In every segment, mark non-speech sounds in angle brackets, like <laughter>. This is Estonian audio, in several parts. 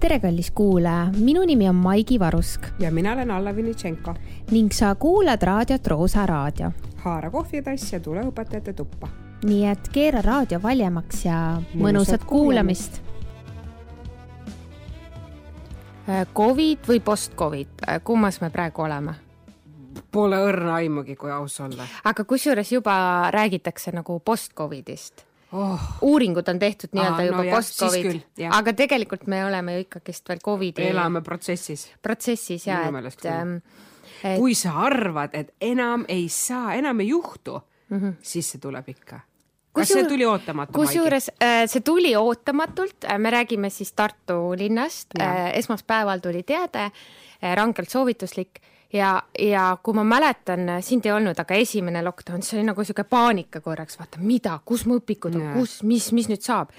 tere, kallis kuulaja, minu nimi on Maigi Varusk ja mina olen Alla Vinitšenko. ning sa kuulad raadiot Roosa Raadio. haara kohvitass ja tule õpetajate tuppa. nii et keera raadio valjemaks ja mõnusat kuulamist. Äh, Covid või post-Covid, äh, kummas me praegu oleme? Pole õrna aimugi, kui aus olla. aga kusjuures juba räägitakse nagu post-Covidist oh.. uuringud on tehtud nii-öelda juba no post-Covid, aga tegelikult me oleme ju ikkagist veel Covidi. elame protsessis. protsessis ja, et, ähm, et. kui sa arvad, et enam ei saa, enam ei juhtu mm, -hmm. siis see tuleb ikka kas see tuli ootamatult? kusjuures äh, see tuli ootamatult, äh, me räägime siis Tartu linnast, esmaspäeval tuli teade, rangelt soovituslik ja, ja kui ma mäletan, sind ei olnud, aga esimene lockdown, see oli nagu sihuke paanika korraks, vaata, mida, kus mu õpikud on, kus, mis, mis nüüd saab.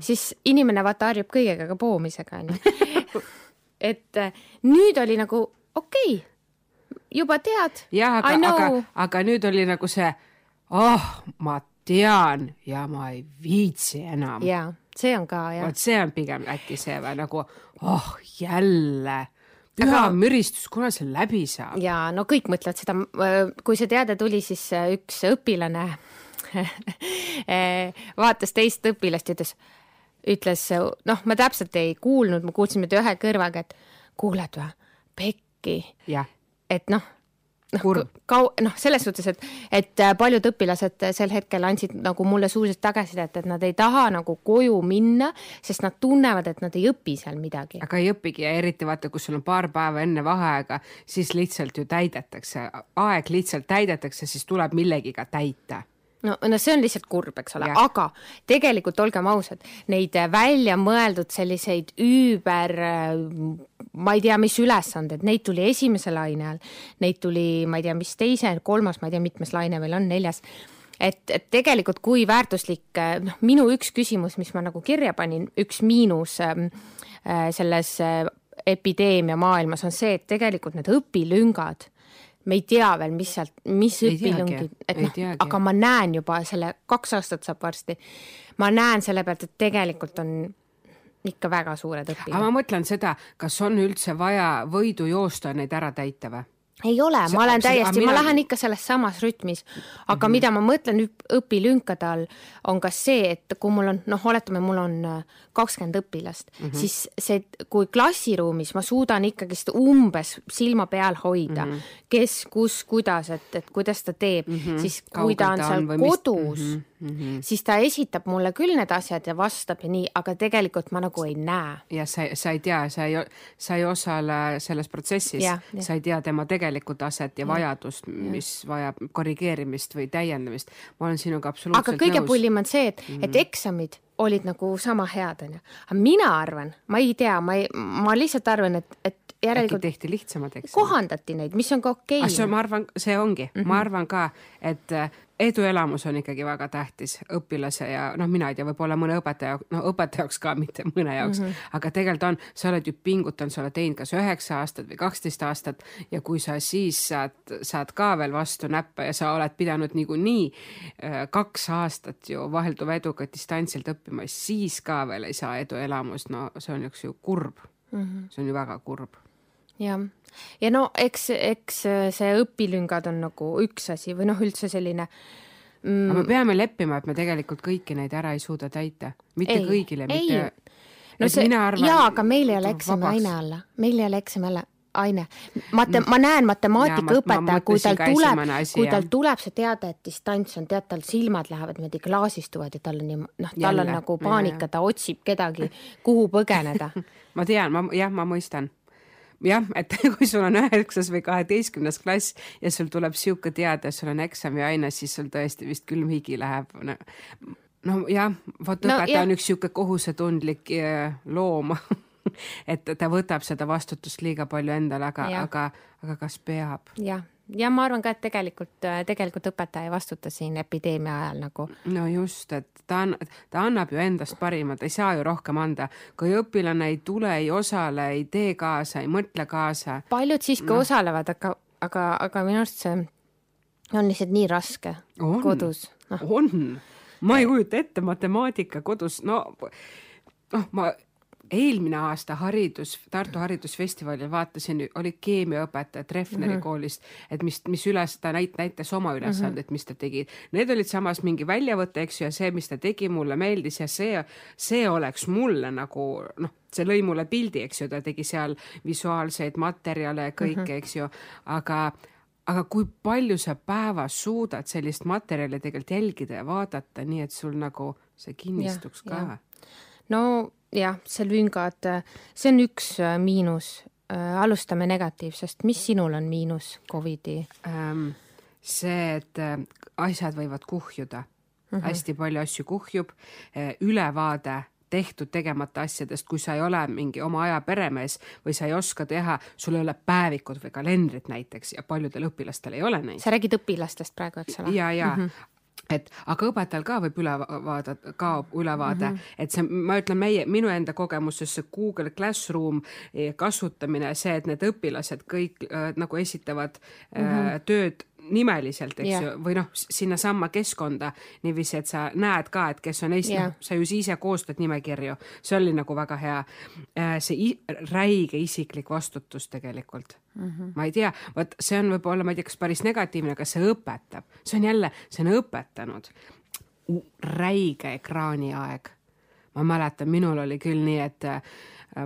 siis inimene vaata harjub kõigega ka poomisega onju. <laughs> et äh, nüüd oli nagu okei okay,, juba tead. jah, aga, aga, aga nüüd oli nagu see, oh, ma tean ja ma ei viitsi enam. ja, see on ka jah. vot see on pigem äkki see või nagu, oh jälle aga... müristus, kuna see läbi saab? ja no kõik mõtlevad seda, kui see teade tuli, siis üks õpilane <laughs> vaatas teist õpilast ja ütles, ütles, noh, ma täpselt ei kuulnud, ma kuulsin nüüd ühe kõrvaga, et kuuled või, pekki. et noh noh, kau-, noh, selles suhtes, et, et äh, paljud õpilased sel hetkel andsid nagu mulle suuliselt tagasisidet, et nad ei taha nagu koju minna, sest nad tunnevad, et nad ei õpi seal midagi. aga ei õpigi ja eriti vaata, kus sul on paar päeva enne vaheaega, siis lihtsalt ju täidetakse, aeg lihtsalt täidetakse, siis tuleb millegiga täita. No, no see on lihtsalt kurb, eks ole, aga tegelikult olgem ausad, neid välja mõeldud selliseid üüber, ma ei tea, mis ülesanded, neid tuli esimese laine all, neid tuli, ma ei tea, mis teise, kolmas, ma ei tea, mitmes laine meil on, neljas. Et, et tegelikult kui väärtuslik, noh, minu üks küsimus, mis ma nagu kirja panin, üks miinus äh, selles epideemia maailmas on see, et tegelikult need õpilüngad me ei tea veel, mis sealt, mis õpilõngid, et noh, aga ma näen juba selle, kaks aastat saab varsti, ma näen selle pealt, et tegelikult on ikka väga suured õpilased. aga ma mõtlen seda, kas on üldse vaja võidu joosta, neid ära täita või? Ei ole, ma olen täiesti, mina... ma lähen ikka selles samas rütmis, aga mm -hmm. mida ma mõtlen õpilünkade all, on ka see, et kui mul on, noh, oletame, mul on äh, kakskümmend õpilast mm, -hmm. siis see, kui klassiruumis ma suudan ikkagist umbes silma peal hoida mm, -hmm. kes, kus, kuidas, et, et kuidas ta teeb mm, -hmm. siis kui Kaugel ta on seal on kodus mis... mm, -hmm mm, -hmm. siis ta esitab mulle küll need asjad ja vastab ja nii, aga tegelikult ma nagu ei näe. ja sa, sa ei tea, sa ei, sa ei osale selles protsessis, sa ei tea tema tegelikku taset ja, ja vajadust, mis ja. vajab korrigeerimist või täiendamist. ma olen sinuga absoluutselt aga kõige pullim on see, et -hmm. et eksamid olid nagu sama head, onju. aga mina arvan, ma ei tea, ma ei, ma lihtsalt arvan, et, et järelikult tehti lihtsamad eksamid. kohandati neid, mis on ka okei okay.. ma arvan, see ongi mm, -hmm. ma arvan ka, et eduelamus on ikkagi väga tähtis õpilase ja noh, mina ei tea, võib-olla mõne õpetaja, no õpetaja jaoks ka, mitte mõne jaoks mm, -hmm. aga tegelikult on, sa oled ju pingutanud, sa oled teinud kas üheksa aastat või kaksteist aastat ja kui sa siis saad, saad ka veel vastu näppe ja sa oled pidanud niikuinii äh, kaks aastat ju vahelduva eduga distantsilt õppima, siis ka veel ei saa eduelamust, no see on üks ju kurb mm. -hmm. see on ju väga kurb jah, ja no eks, eks see õpilüngad on nagu üks asi või noh, üldse selline mm, aga me peame leppima, et me tegelikult kõiki neid ära ei suuda täita, mitte ei, kõigile, mitte. no see, arvan, jaa, aga meil ei ole eksami aine alla, meil ei ole eksami alla aine. Mate-, ma näen matemaatikaõpetaja, kui tal tuleb, kui tal tuleb see teade, et distants on, tead, tal silmad lähevad niimoodi klaasistuvad ja tal on nii, noh, tal Jälle. on nagu paanika, ta otsib kedagi, kuhu põgeneda. <laughs> Ma tean, ma jah, ma mõistan jah, et <laughs> kui sul on üheksas või kaheteistkümnes klass ja sul tuleb sihuke teade, sul on eksamiaine, siis sul tõesti vist külm higi läheb. No nojah, vot no, õpetaja on üks sihuke kohusetundlik äh, loom <laughs> et ta võtab seda vastutust liiga palju endale, aga, aga, aga kas peab? jah ja ma arvan ka, et tegelikult, tegelikult õpetaja ei vastuta siin epideemia ajal nagu. no just, et ta on, ta annab ju endast parima, ta ei saa ju rohkem anda. kui õpilane ei tule, ei osale, ei tee kaasa, ei mõtle kaasa. paljud siiski no. osalevad, aga, aga, aga minu arust see on lihtsalt nii raske on, kodus no.. on, ma ei kujuta ette, matemaatika kodus, no noh, ma eelmine aasta haridus, Tartu Haridusfestivalil vaatasin, oli keemiaõpetaja Treffneri mm -hmm. koolist, et mis, mis üles ta näit-, näitas oma ülesandeid mm, -hmm. mis ta tegi. Need olid samas mingi väljavõte, eks ju, ja see, mis ta tegi, mulle meeldis ja see, see oleks mulle nagu noh, see lõi mulle pildi, eks ju, ta tegi seal visuaalseid materjale ja kõike mm, -hmm. eks ju, aga aga kui palju sa päevas suudad sellist materjali tegelikult jälgida ja vaadata, nii et sul nagu see kinnistuks ja, ka? no jah, see lüngad, see on üks äh, miinus. Äh, alustame negatiivsest, mis sinul on miinus Covidi ähm,? see, et äh, asjad võivad kuhjuda mm, -hmm. hästi palju asju kuhjub, ülevaade tehtud tegemata asjadest, kui sa ei ole mingi oma aja peremees või sa ei oska teha, sul ei ole päevikut või kalendrit näiteks ja paljudel õpilastel ei ole neid. sa räägid õpilastest praegu, eks ole? ja, ja mm, -hmm et aga õpetajal ka võib üle vaadata, kaob ülevaade mm, -hmm. et see, ma ütlen meie, minu enda kogemuses see Google Classroom eh, kasutamine, see, et need õpilased kõik äh, nagu esitavad mm -hmm. äh, tööd nimeliselt, eks yeah. ju, või noh, sinnasamma keskkonda niiviisi, et sa näed ka, et kes on Eesti yeah., noh, sa ju ise koostad nimekirju, see oli nagu väga hea. Äh, see räige isiklik vastutus tegelikult mm. -hmm. ma ei tea, vot see on võib-olla, ma ei tea, kas päris negatiivne, aga see õpetab, see on jälle, see on õpetanud. räige ekraaniaeg. ma mäletan, minul oli küll nii, et äh,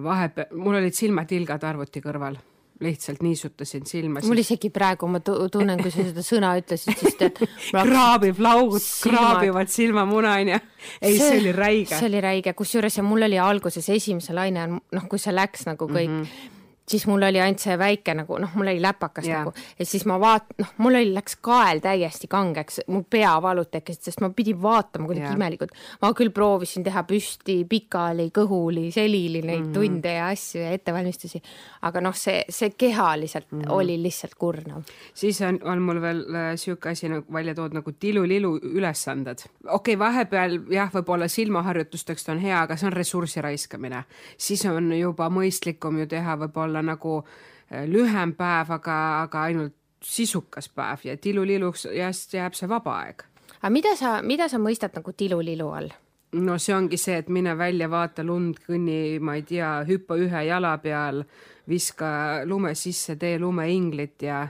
vahepeal, mul olid silmatilgad arvuti kõrval lihtsalt niisutasin silma. mul isegi praegu, ma tunnen, kui sa seda sõna ütlesid, siis tead <laughs> kraabib laugud, kraabivad silmamuna onju. ei, see oli räige. see oli räige, kusjuures ja mul oli alguses esimese laine noh, kui see läks nagu kõik mm, -hmm siis mul oli ainult see väike nagu noh, mul oli läpakas yeah. nagu ja siis ma vaat-, noh, mul oli, läks kael täiesti kangeks, mul peavalud tekkisid, sest ma pidin vaatama kuidagi yeah. imelikult. ma küll proovisin teha püsti pikali, kõhuli, selili neid mm -hmm. tunde ja asju ja ettevalmistusi, aga noh, see, see kehaliselt mm -hmm. oli lihtsalt kurnav. siis on, on mul veel äh, sihuke asi nagu välja toodud nagu tilulilu ülesanded. okei okay,, vahepeal jah, võib-olla silmaharjutusteks on hea, aga see on ressursi raiskamine. siis on juba mõistlikum ju teha võib-olla olla nagu äh, lühem päev, aga, aga ainult sisukas päev ja tiluliluks jääb see vaba aeg. aga mida sa, mida sa mõistad nagu tilulilu all? no see ongi see, et mine välja, vaata lund, kõnni, ma ei tea, hüppa ühe jala peal, viska lume sisse, tee lumeinglit ja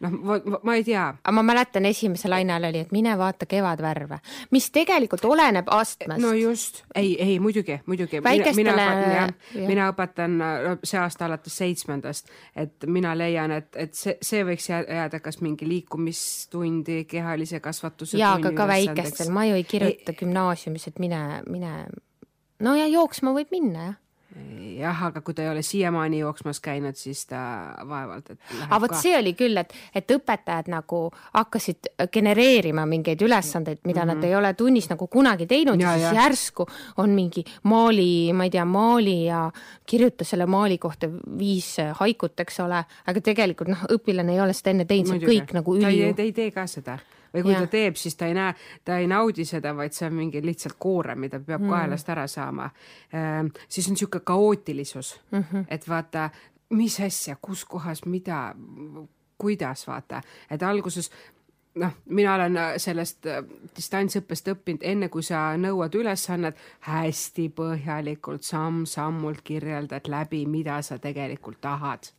noh, ma ei tea. aga ma mäletan, esimese laine all oli, et mine vaata kevadvärve, mis tegelikult oleneb astmest. no just, ei, ei muidugi, muidugi. Väikestele... mina, mina mina õpetan see aasta alates seitsmendast, et mina leian, et, et see, see võiks jääda kas mingi liikumistundi, kehalise kasvatuse. jaa, aga ka väikestel, ma ju ei kirjuta ei... gümnaasiumis, et mine, mine. no ja jooksma võib minna jah jah, aga kui ta ei ole siiamaani jooksmas käinud, siis ta vaevalt, et aga vot see oli küll, et, et õpetajad nagu hakkasid genereerima mingeid ülesandeid, mida mm -hmm. nad ei ole tunnis nagu kunagi teinud ja, ja siis ja. järsku on mingi maali, ma ei tea, maali ja kirjuta selle maali kohta viis haikut, eks ole, aga tegelikult noh, õpilane ei ole seda enne teinud, see on kõik nagu üliu. ta ei tee ka seda või kui ja. ta teeb, siis ta ei näe, ta ei naudi seda, vaid see on mingi lihtsalt koorem, mida peab mm. kaelast ära saama ehm,. siis on niisugune kaootilisus mm, -hmm. et vaata, mis asja, kus kohas, mida, kuidas vaata, et alguses noh, mina olen äh, sellest äh, distantsõppest õppinud, enne kui sa nõuad ülesannet, hästi põhjalikult samm-sammult kirjeldad läbi, mida sa tegelikult tahad.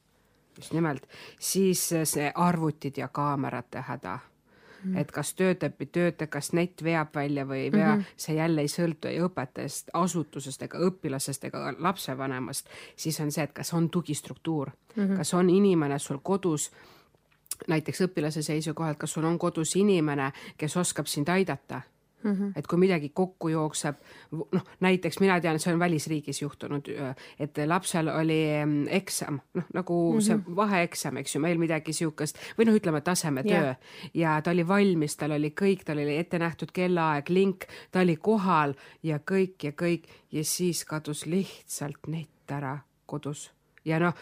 just nimelt, siis äh, see arvutid ja kaamerate häda mm. et kas töötab või ei tööta, kas net veab välja või ei vea mm, -hmm. see jälle ei sõltu ei õpetajast, asutusest ega õpilasest ega lapsevanemast, siis on see, et kas on tugistruktuur mm, -hmm. kas on inimene sul kodus näiteks õpilase seisukohalt, kas sul on kodus inimene, kes oskab sind aidata Mm -hmm. et kui midagi kokku jookseb, noh näiteks mina tean, et see on välisriigis juhtunud, et lapsel oli eksam, noh nagu mm -hmm. see vaheeksam, eks ju, meil midagi siukest või noh, ütleme tasemetöö yeah. ja ta oli valmis, tal oli kõik, tal oli ette nähtud kellaaeg, link, ta oli kohal ja kõik ja kõik ja siis kadus lihtsalt net ära kodus ja noh,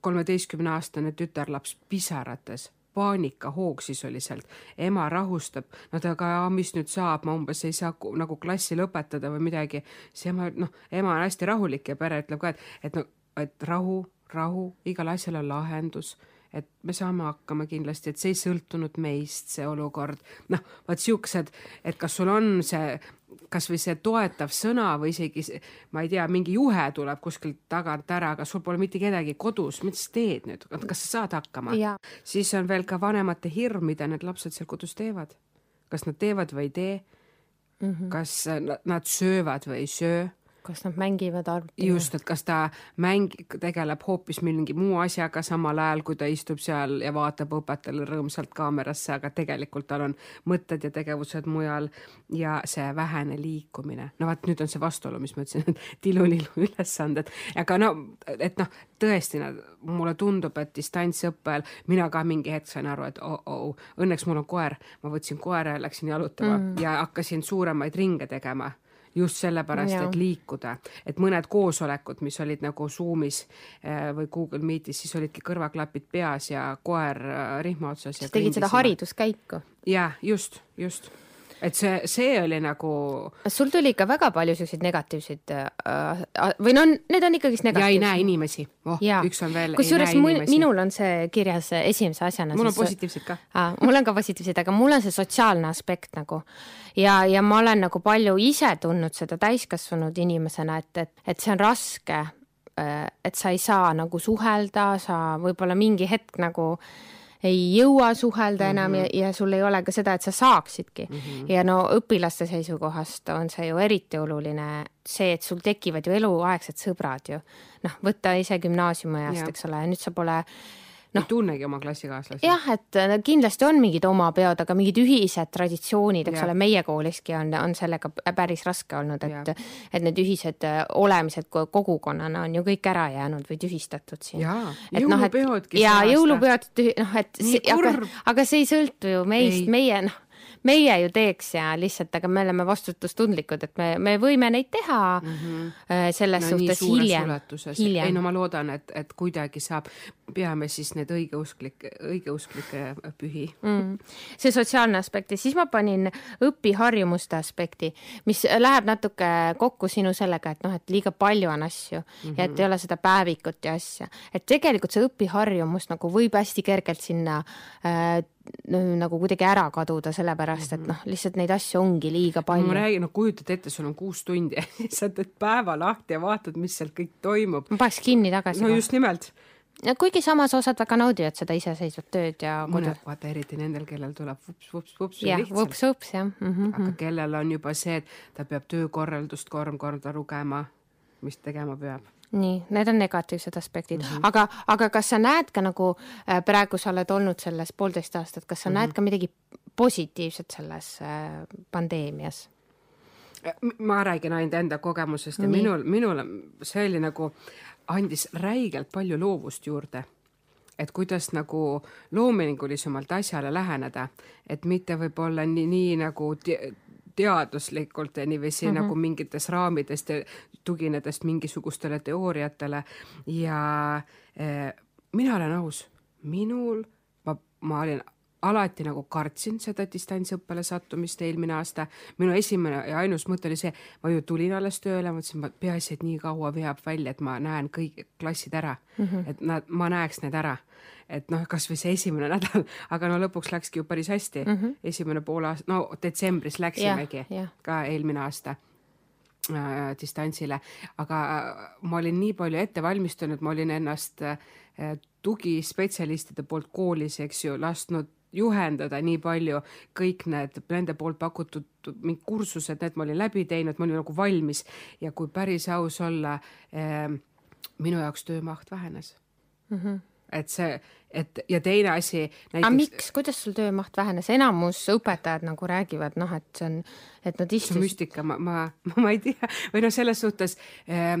kolmeteistkümne aastane tütarlaps pisarates paanikahoog sisuliselt. ema rahustab, no ta aga, mis nüüd saab, ma umbes ei saa nagu klassi lõpetada või midagi. siis ema, noh, ema on hästi rahulik ja pere ütleb ka, et, et no, et rahu, rahu, igal asjal on lahendus et me saame hakkama kindlasti, et see ei sõltunud meist, see olukord. noh, vot siuksed, et kas sul on see kasvõi see toetav sõna või isegi ma ei tea, mingi juhe tuleb kuskilt tagant ära, aga sul pole mitte kedagi kodus, mida sa teed nüüd, kas sa saad hakkama? siis on veel ka vanemate hirm, mida need lapsed seal kodus teevad. kas nad teevad või ei tee mm. -hmm. kas nad söövad või ei söö kas nad mängivad arvuti? just, et kas ta mäng-, tegeleb hoopis mingi muu asjaga samal ajal, kui ta istub seal ja vaatab õpetajale rõõmsalt kaamerasse, aga tegelikult tal on mõtted ja tegevused mujal ja see vähene liikumine. no vot, nüüd on see vastuolu, mis ma ütlesin, et <laughs> tilulilu ülesanded, aga no, et noh, tõesti, mulle tundub, et distantsõppel mina ka mingi hetk sain aru, et oh, oh, õnneks mul on koer, ma võtsin koera ja läksin jalutama mm. ja hakkasin suuremaid ringe tegema just sellepärast, et liikuda, et mõned koosolekud, mis olid nagu Zoomis äh, või Google Meetis, siis olidki kõrvaklapid peas ja koer äh, rihma otsas. sa tegid seda hariduskäiku? jaa, just, just et see, see oli nagu. sul tuli ikka väga palju siukseid negatiivseid äh, või no need on ikkagist negatiivsed. ja ei näe inimesi oh,. üks on veel. kusjuures minul on see kirjas esimese asjana. mul on positiivsed ka. mul on ka positiivsed, aga mul on see sotsiaalne aspekt nagu ja, ja ma olen nagu palju ise tundnud seda täiskasvanud inimesena, et, et, et see on raske. Äh, et sa ei saa nagu suhelda, sa võib-olla mingi hetk nagu äh, ei jõua suhelda enam mm -hmm. ja, ja sul ei ole ka seda, et sa saaksidki mm. -hmm. ja no õpilaste seisukohast on see ju eriti oluline, see, et sul tekivad ju eluaegsed sõbrad ju. noh, võtta ise gümnaasiumi ajast, eks ole, nüüd sa pole no, ei tunnegi oma klassikaaslasi. jah, et äh, kindlasti on mingid oma peod, aga mingid ühised traditsioonid, eks ja. ole, meie kooliski on, on sellega päris raske olnud, et, et need ühised äh, olemised kogukonnana on ju kõik ära jäänud või tühistatud siin. jõulupeodki. ja jõulupeod, noh, et see, aga, aga see ei sõltu ju meist, meie noh meie ju teeks ja lihtsalt, aga me oleme vastutustundlikud, et me, me võime neid teha mm -hmm. selles no, suhtes hiljem, hiljem.. ei no ma loodan, et, et kuidagi saab, peame siis need õigeusklikke, õigeusklikke pühi mm.. see sotsiaalne aspekt ja siis ma panin õpiharjumuste aspekti, mis läheb natuke kokku sinu sellega, et noh, et liiga palju on asju mm -hmm. ja et mhm. ei ole seda päevikut ja asja, et tegelikult see õpiharjumus nagu võib hästi kergelt sinna äh, nagu kuidagi ära kaduda, sellepärast et mhm. noh, lihtsalt neid asju ongi liiga palju. ma räägin, no kujutad ette, sul on kuus tundi <laughs> ja sa teed päeva lahti ja vaatad, mis seal kõik toimub. ma paneks kinni tagasi. no just nimelt. ja kuigi samas osad väga naudivad seda iseseisvat tööd ja mõned, vaata eriti nendel, kellel tuleb vups-vups-vups. jah, vups-vups jah mm. -hmm. aga kellel on juba see, et ta peab töökorraldust kolm korda lugema, mis tegema peab nii, need on negatiivsed aspektid mm, -hmm. aga, aga kas sa näed ka nagu äh, praegu sa oled olnud selles poolteist aastat, kas sa mm -hmm. näed ka midagi positiivset selles äh, pandeemias? ma räägin ainult enda kogemusest ja nii. minul, minul see oli nagu, andis räigelt palju loovust juurde et kuidas nagu loomingulisemalt asjale läheneda, et mitte võib-olla nii, nii nagu teaduslikult ja niiviisi mm -hmm. nagu mingites raamidest ja tuginedes mingisugustele teooriatele ja eh, mina olen aus, minul, ma, ma olin alati nagu kartsin seda distantsõppele sattumist eelmine aasta. minu esimene ja ainus mõte oli see, ma ju tulin alles tööle, mõtlesin, peaasi, et nii kaua veab välja, et ma näen kõik klassid ära mm, -hmm. et nad, ma näeks need ära et noh, kasvõi see esimene <laughs> nädal, aga no lõpuks läkski ju päris hästi mm. -hmm. esimene pool aasta, no detsembris läksimegi yeah, yeah. ka eelmine aasta äh, distantsile, aga äh, ma olin nii palju ette valmistunud, ma olin ennast äh, tugispetsialistide poolt koolis, eks ju, lasknud juhendada nii palju, kõik need nende poolt pakutud mingid kursused, need ma olin läbi teinud, ma olin nagu valmis ja kui päris aus olla eh,, minu jaoks töömaht vähenes mm. -hmm et see, et ja teine asi näiteks.... aga miks, kuidas sul töömaht vähenes, enamus õpetajad nagu räägivad, noh, et see on, et nad istusid. see on müstika, ma, ma, ma, ma ei tea või noh, selles suhtes äh,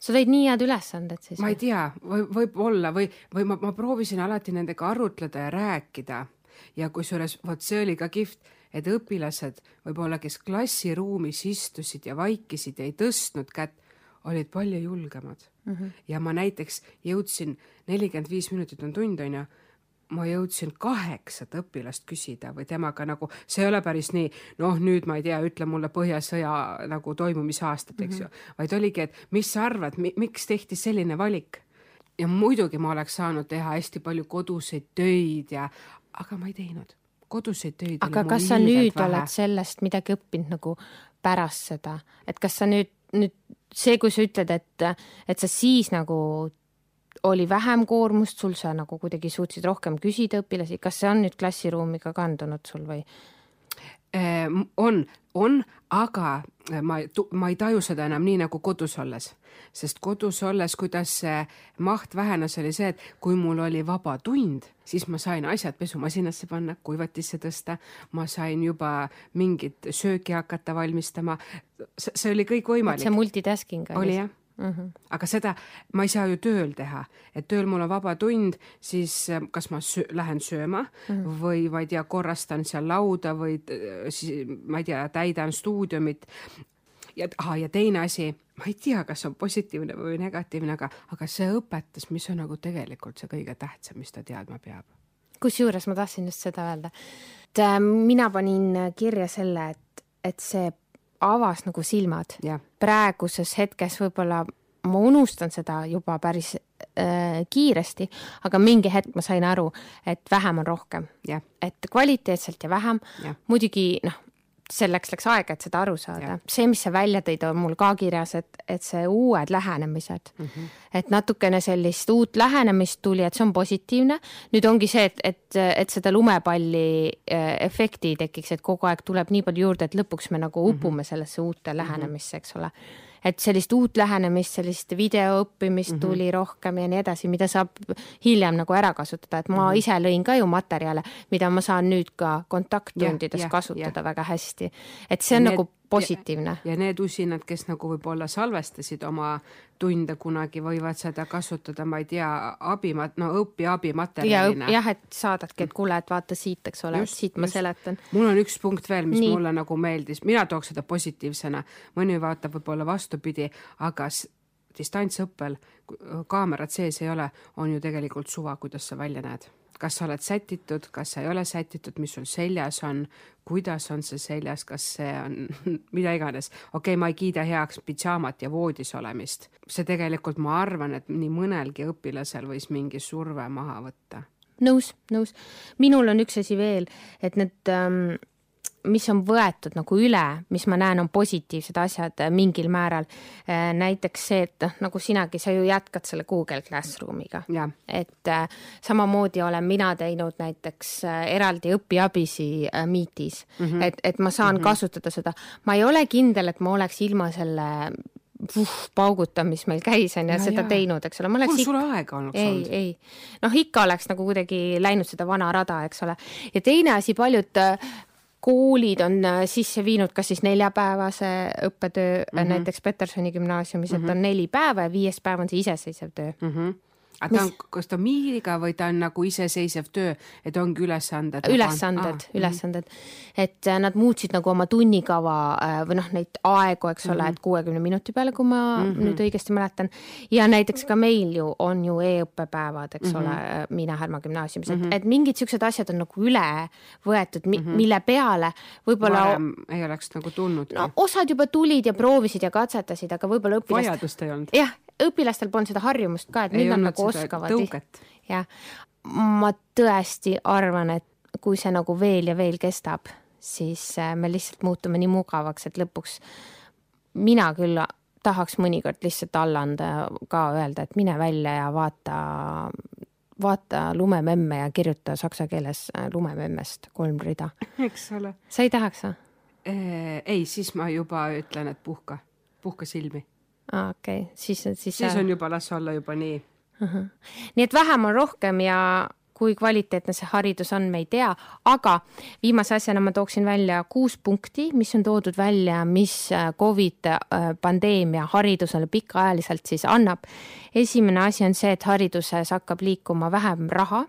sa tõid nii head ülesanded siis? ma ei tea, või võib-olla või, või ma, ma proovisin alati nendega arutleda ja rääkida ja kusjuures vot see oli ka kihvt, et õpilased võib-olla, kes klassiruumis istusid ja vaikisid ja ei tõstnud kätt, olid palju julgemad mm. -hmm. ja ma näiteks jõudsin, nelikümmend viis minutit on tund, on ju, ma jõudsin kaheksat õpilast küsida või temaga nagu, see ei ole päris nii, noh, nüüd ma ei tea, ütle mulle Põhjasõja nagu toimumisaastat, eks mm -hmm. ju, vaid oligi, et mis sa arvad, miks tehti selline valik? ja muidugi ma oleks saanud teha hästi palju koduseid töid ja, aga ma ei teinud koduseid töid. aga kas sa nüüd vähe. oled sellest midagi õppinud nagu pärast seda, et kas sa nüüd, nüüd see, kui sa ütled, et, et sa siis nagu oli vähem koormust sul, sa nagu kuidagi suutsid rohkem küsida õpilasi, kas see on nüüd klassiruumi ka kandunud sul või? Ehm, on, on, aga ma, ma ei taju seda enam nii nagu kodus olles, sest kodus olles, kuidas see maht vähenes, oli see, et kui mul oli vaba tund, siis ma sain asjad pesumasinasse panna, kuivatisse tõsta, ma sain juba mingit sööki hakata valmistama. see oli kõik võimalik. see multitasking oli jah Mm -hmm. aga seda ma ei saa ju tööl teha, et tööl mul on vaba tund, siis äh, kas ma söö, lähen sööma mm -hmm. või ma ei tea, korrastan seal lauda või äh, siis ma ei tea, täidan stuudiumit. ja ja teine asi, ma ei tea, kas on positiivne või negatiivne, aga, aga see õpetas, mis on nagu tegelikult see kõige tähtsam, mis ta teadma peab. kusjuures ma tahtsin just seda öelda, et äh, mina panin kirja selle, et, et see avas nagu silmad. praeguses hetkes võib-olla ma unustan seda juba päris äh, kiiresti, aga mingi hetk ma sain aru, et vähem on rohkem. et kvaliteetselt ja vähem. muidugi noh, selleks läks aega, et seda aru saada. see, mis sa välja tõid, on mul ka kirjas, et, et see uued lähenemised mm, -hmm. et natukene sellist uut lähenemist tuli, et see on positiivne. nüüd ongi see, et, et, et seda lumepalli äh, efekti tekiks, et kogu aeg tuleb nii palju juurde, et lõpuks me nagu mhm. upume sellesse uute lähenemisse, eks ole et sellist uut lähenemist, sellist videoõppimist mm -hmm. tuli rohkem ja nii edasi, mida saab hiljem nagu ära kasutada, et ma mm -hmm. ise lõin ka ju materjale, mida ma saan nüüd ka kontakttundides kasutada ja. väga hästi. et see on need, nagu positiivne. ja need usinad, kes nagu võib-olla salvestasid oma tunde kunagi, võivad seda kasutada, ma ei tea, abimat-, no õpiabimaterjalina ja,. jah, et saadadki, et kuule, et vaata siit, eks ole, siit ma just. seletan. mul on üks punkt veel, mis Nii. mulle nagu meeldis, mina tooks seda positiivsena, mõni vaatab võib-olla vastupidi, aga distantsõppel kaamerad sees ei ole, on ju tegelikult suva, kuidas sa välja näed kas sa oled sätitud, kas sa ei ole sätitud, mis sul seljas on, kuidas on see seljas, kas see on <laughs> mida iganes. okei okay,, ma ei kiida heaks pidžaamat ja voodis olemist. see tegelikult, ma arvan, et nii mõnelgi õpilasel võis mingi surve maha võtta. nõus, nõus. minul on üks asi veel, et need ähm, mis on võetud nagu üle, mis ma näen, on positiivsed asjad äh, mingil määral. Äh, näiteks see, et noh, nagu sinagi, sa ju jätkad selle Google Classroomiga. et äh, samamoodi olen mina teinud näiteks eraldi õpiabisi Meetis mm, -hmm. et, et ma saan mm -hmm. kasutada seda. ma ei ole kindel, et ma oleks ilma selle uh, pauguta, mis meil käis, on ju, seda ja. teinud, eks ole. kuule, sul aega oleks ei, olnud? ei, noh, ikka oleks nagu kuidagi läinud seda vana rada, eks ole. ja teine asi, paljud koolid on äh, sisse viinud kas siis neljapäevase õppetöö mm -hmm. näiteks Petersoni gümnaasiumis mm, -hmm. et on neli päeva ja viies päev on see iseseisev töö mm. -hmm aga ta on, kas ta on miiriga või ta on nagu iseseisev töö, et ongi ülesanded? ülesanded ah,, ülesanded mm, -hmm. et äh, nad muutsid nagu oma tunnikava äh, või noh, neid aegu, eks ole mm, -hmm. et kuuekümne minuti peale, kui ma mm -hmm. nüüd õigesti mäletan. ja näiteks ka meil ju on ju e-õppepäevad, eks mm -hmm. ole, äh, Miina Härma gümnaasiumis, et mm, -hmm. et mingid siuksed asjad on nagu üle võetud mm, -hmm. mille peale võib-olla. varem ei oleks nagu tulnud. no osad juba tulid ja proovisid ja katsetasid, aga võib-olla õpilast. vajadust ei olnud. jah, õpilastel polnud seda harjumust ka, et nüüd nad nagu oskavad. jah, ma tõesti arvan, et kui see nagu veel ja veel kestab, siis äh, me lihtsalt muutume nii mugavaks, et lõpuks mina küll tahaks mõnikord lihtsalt alla anda ja ka öelda, et mine välja ja vaata, vaata lumememme ja kirjuta saksa keeles äh, lumememmest kolm rida. eks ole. sa ei tahaks või? Äh, ei, siis ma juba ütlen, et puhka, puhka silmi aa ah,, okei okay., siis, siis. siis on juba, las olla juba nii uh. -huh. nii et vähem on rohkem ja kui kvaliteetne see haridus on, me ei tea, aga viimase asjana ma tooksin välja kuus punkti, mis on toodud välja, mis äh, Covid äh, pandeemia haridusele pikaajaliselt siis annab. esimene asi on see, et hariduses hakkab liikuma vähem raha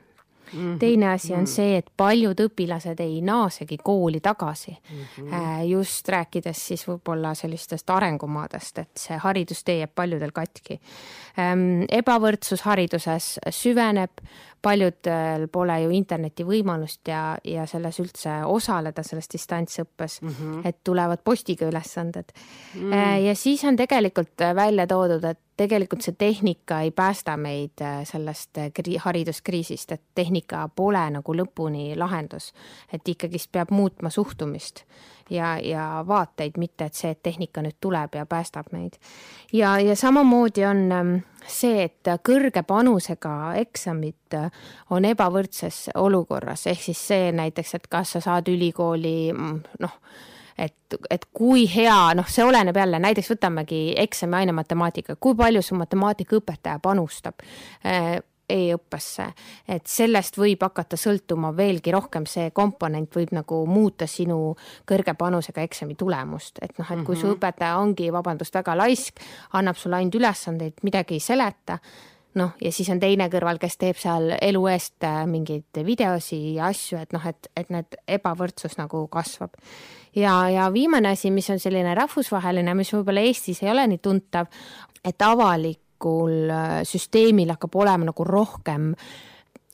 Mm -hmm. teine asi on -hmm. see, et paljud õpilased ei naasegi kooli tagasi mm. -hmm. just rääkides siis võib-olla sellistest arengumaadest, et see haridustee jääb paljudel katki. Ehm, ebavõrdsus hariduses süveneb, paljudel pole ju interneti võimalust ja, ja selles üldse osaleda selles distantsõppes mm, -hmm. et tulevad postiga ülesanded mm. -hmm. ja siis on tegelikult välja toodud, et tegelikult see tehnika ei päästa meid äh, sellest äh, hariduskriisist, et tehnika pole nagu lõpuni lahendus. et ikkagist peab muutma suhtumist ja, ja vaateid, mitte et see, et tehnika nüüd tuleb ja päästab meid. ja, ja samamoodi on ähm, see, et kõrge panusega eksamid on ebavõrdses olukorras, ehk siis see näiteks, et kas sa saad ülikooli mm, noh, et, et kui hea, noh, see oleneb jälle, näiteks võtamegi eksami aine matemaatika, kui palju su matemaatikaõpetaja panustab? Äh, e-õppesse, et sellest võib hakata sõltuma veelgi rohkem, see komponent võib nagu muuta sinu kõrge panusega eksami tulemust, et noh, et kui su mhm. õpetaja ongi, vabandust, väga laisk, annab sulle ainult ülesandeid, midagi ei seleta, noh, ja siis on teine kõrval, kes teeb seal elu eest äh, mingeid videosi ja asju, et noh, et, et need ebavõrdsus nagu kasvab. ja, ja viimane asi, mis on selline rahvusvaheline, mis võib-olla Eestis ei ole nii tuntav, et avalikul äh, süsteemil hakkab olema nagu rohkem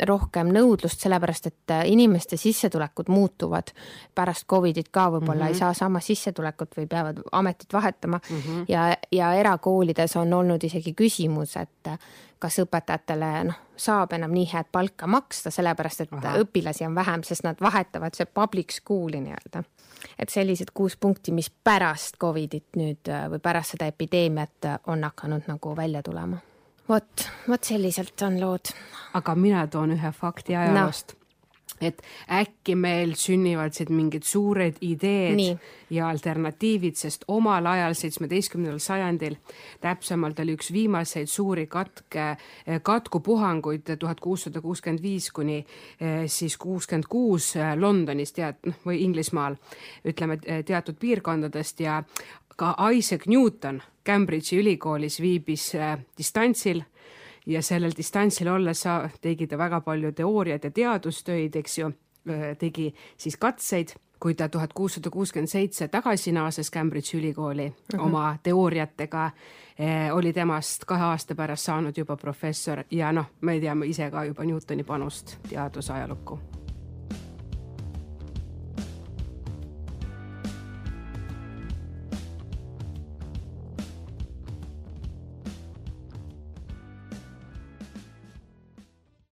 rohkem nõudlust, sellepärast et äh, inimeste sissetulekud muutuvad. pärast Covidit ka võib-olla mm -hmm. ei mhm. saa sama sissetulekut või peavad ametit vahetama mm -hmm. ja, ja erakoolides on olnud isegi küsimus, et kas õpetajatele noh, saab enam nii head palka maksta, sellepärast et Aha. õpilasi on vähem, sest nad vahetavad see public school'i nii-öelda. Et sellised kuus punkti, mis pärast Covidit nüüd või pärast seda epideemiat on hakanud nagu välja tulema. vot, vot selliselt on lood. aga mina toon ühe fakti ajaloost no et äkki meil sünnivad siit mingid suured ideed Nii. ja alternatiivid, sest omal ajal, seitsmeteistkümnendal sajandil, täpsemalt oli üks viimaseid suuri katke, katkupuhanguid tuhat kuussada kuuskümmend viis kuni eh, siis kuuskümmend kuus eh, Londonis tead, noh või Inglismaal, ütleme eh, teatud piirkondadest ja ka Isaac Newton Cambridge'i ülikoolis viibis distantsil ja sellel distantsil olles sa tegi ta väga palju teooriat ja teadustöid, eks ju, tegi siis katseid kui ta tuhat kuussada kuuskümmend seitse tagasi naases Cambridge'i ülikooli mm -hmm. oma teooriatega eh,, oli temast kahe aasta pärast saanud juba professor ja noh, me teame ise ka juba Newtoni panust teadusajalukku